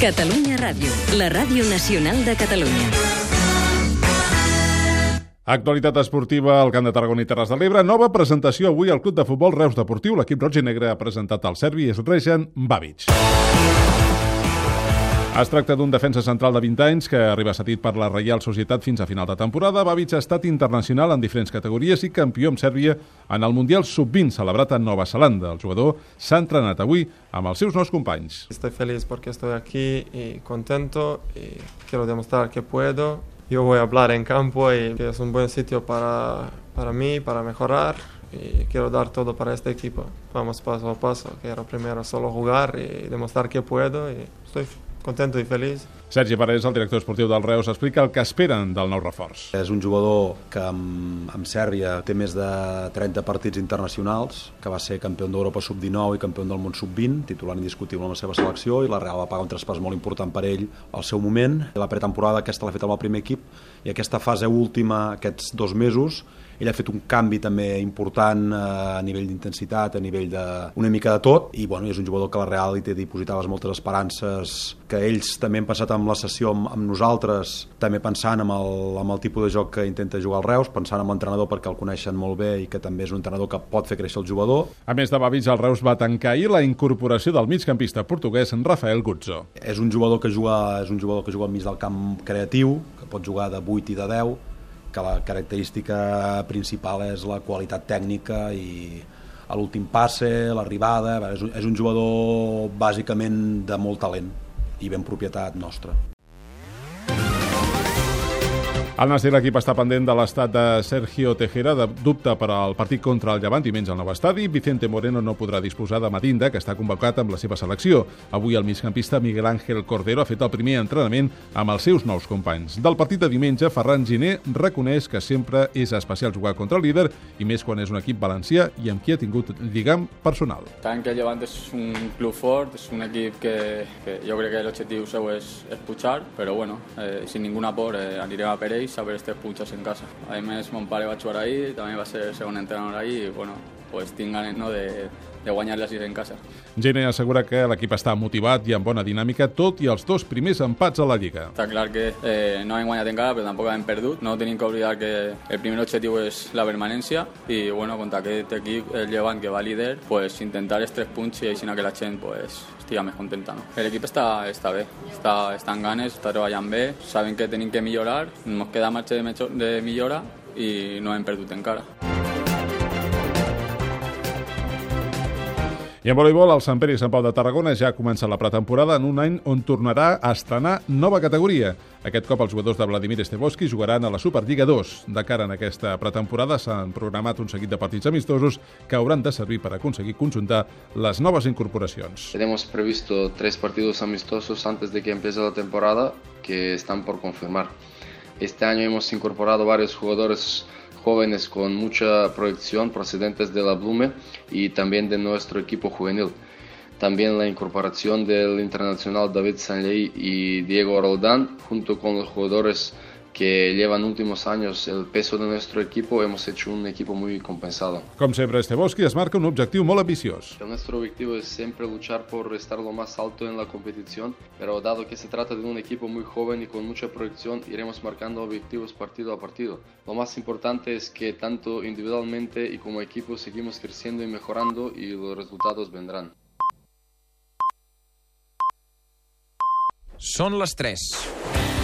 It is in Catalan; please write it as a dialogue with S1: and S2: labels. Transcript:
S1: Catalunya Ràdio, la ràdio nacional de Catalunya.
S2: Actualitat esportiva al Camp de Tarragona i Terres de l'Ebre. Nova presentació avui al Club de Futbol Reus Deportiu. L'equip roig i negre ha presentat el serbi Srejan Babic. Es tracta d'un defensa central de 20 anys que arriba cedit per la Reial Societat fins a final de temporada. Babic ha estat internacional en diferents categories i campió amb Sèrbia en el Mundial Sub-20 celebrat a Nova Zelanda. El jugador s'ha entrenat avui amb els seus nous companys.
S3: Estoy feliz porque estoy aquí y contento y quiero demostrar que puedo. Yo voy a hablar en campo y que es un buen sitio para, para mí, para mejorar y quiero dar todo para este equipo. Vamos paso a paso. Quiero primero solo jugar y demostrar que puedo y estoy contento i feliç.
S2: Sergi Parés, el director esportiu del Reus, explica el que esperen del nou reforç.
S4: És un jugador que amb, amb Sèrbia té més de 30 partits internacionals, que va ser campió d'Europa sub-19 i campió del món sub-20, titular indiscutible amb la seva selecció, i la Real va pagar un traspàs molt important per ell al seu moment. La pretemporada aquesta l'ha fet amb el primer equip, i aquesta fase última, aquests dos mesos, ell ha fet un canvi també important eh, a nivell d'intensitat, a nivell de una mica de tot, i bueno, és un jugador que la Real hi té dipositades moltes esperances, que ells també han passat amb la sessió amb, amb nosaltres, també pensant amb el, amb el tipus de joc que intenta jugar el Reus, pensant amb l'entrenador perquè el coneixen molt bé i que també és un entrenador que pot fer créixer el jugador.
S2: A més de Babic, el Reus va tancar ahir la incorporació del migcampista portuguès Rafael Guzzo.
S4: És un jugador que juga, és un jugador que juga al mig del camp creatiu, que pot jugar de 8 i de 10, que la característica principal és la qualitat tècnica i a l'últim passe, l'arribada, és, és un jugador bàsicament de molt talent i ben propietat nostra.
S2: El Nàstic, l'equip està pendent de l'estat de Sergio Tejera, de dubte per al partit contra el Llevant diumenge al nou estadi. Vicente Moreno no podrà disposar de Madinda, que està convocat amb la seva selecció. Avui el migcampista Miguel Ángel Cordero ha fet el primer entrenament amb els seus nous companys. Del partit de diumenge, Ferran Giner reconeix que sempre és especial jugar contra el líder, i més quan és un equip valencià i amb qui ha tingut lligam personal.
S5: Tant que el Llevant és un club fort, és un equip que, que jo crec que l'objectiu seu és, és pujar, però bueno, eh, sin ninguna por eh, anirem a per ells a ver estos puntos en casa. A més, mon pare va jugar ahí, també va ser segon entrenador ahí, i bueno, pues tinc ganes no, de, de guanyar les en casa.
S2: Gene assegura que l'equip està motivat i amb bona dinàmica, tot i els dos primers empats a la Lliga.
S5: Està clar que eh, no hem guanyat encara, però tampoc hem perdut. No tenim que oblidar que el primer objectiu és la permanència i, bueno, contra aquest equip, el Llevant, que va líder, pues intentar els tres punts i així que la gent pues, estigui més contenta. No? L'equip està, està bé, està, està en ganes, està treballant bé, saben que tenim que millorar, ens queda marxa de, de millora i no hem perdut encara.
S2: I en voleibol, el Sant Pere i Sant Pau de Tarragona ja ha començat la pretemporada en un any on tornarà a estrenar nova categoria. Aquest cop els jugadors de Vladimir Esteboski jugaran a la Superliga 2. De cara en aquesta pretemporada s'han programat un seguit de partits amistosos que hauran de servir per aconseguir conjuntar les noves incorporacions.
S6: Tenemos previsto tres partidos amistosos antes de que empiece la temporada que están por confirmar. Este año hemos incorporado varios jugadores jóvenes con mucha proyección procedentes de la Blume y también de nuestro equipo juvenil. También la incorporación del internacional David Sanley y Diego Roldán, junto con los jugadores que llevan últimos años el peso de nuestro equipo, hemos hecho un equipo muy compensado.
S2: Com sempre, Esteboski es marca un objectiu molt ambiciós.
S6: Nuestro objetivo es siempre luchar por estar lo más alto en la competición, pero dado que se trata de un equipo muy joven y con mucha proyección, iremos marcando objetivos partido a partido. Lo más importante es que tanto individualmente y como equipo seguimos creciendo y mejorando y los resultados vendrán.
S7: Són les 3.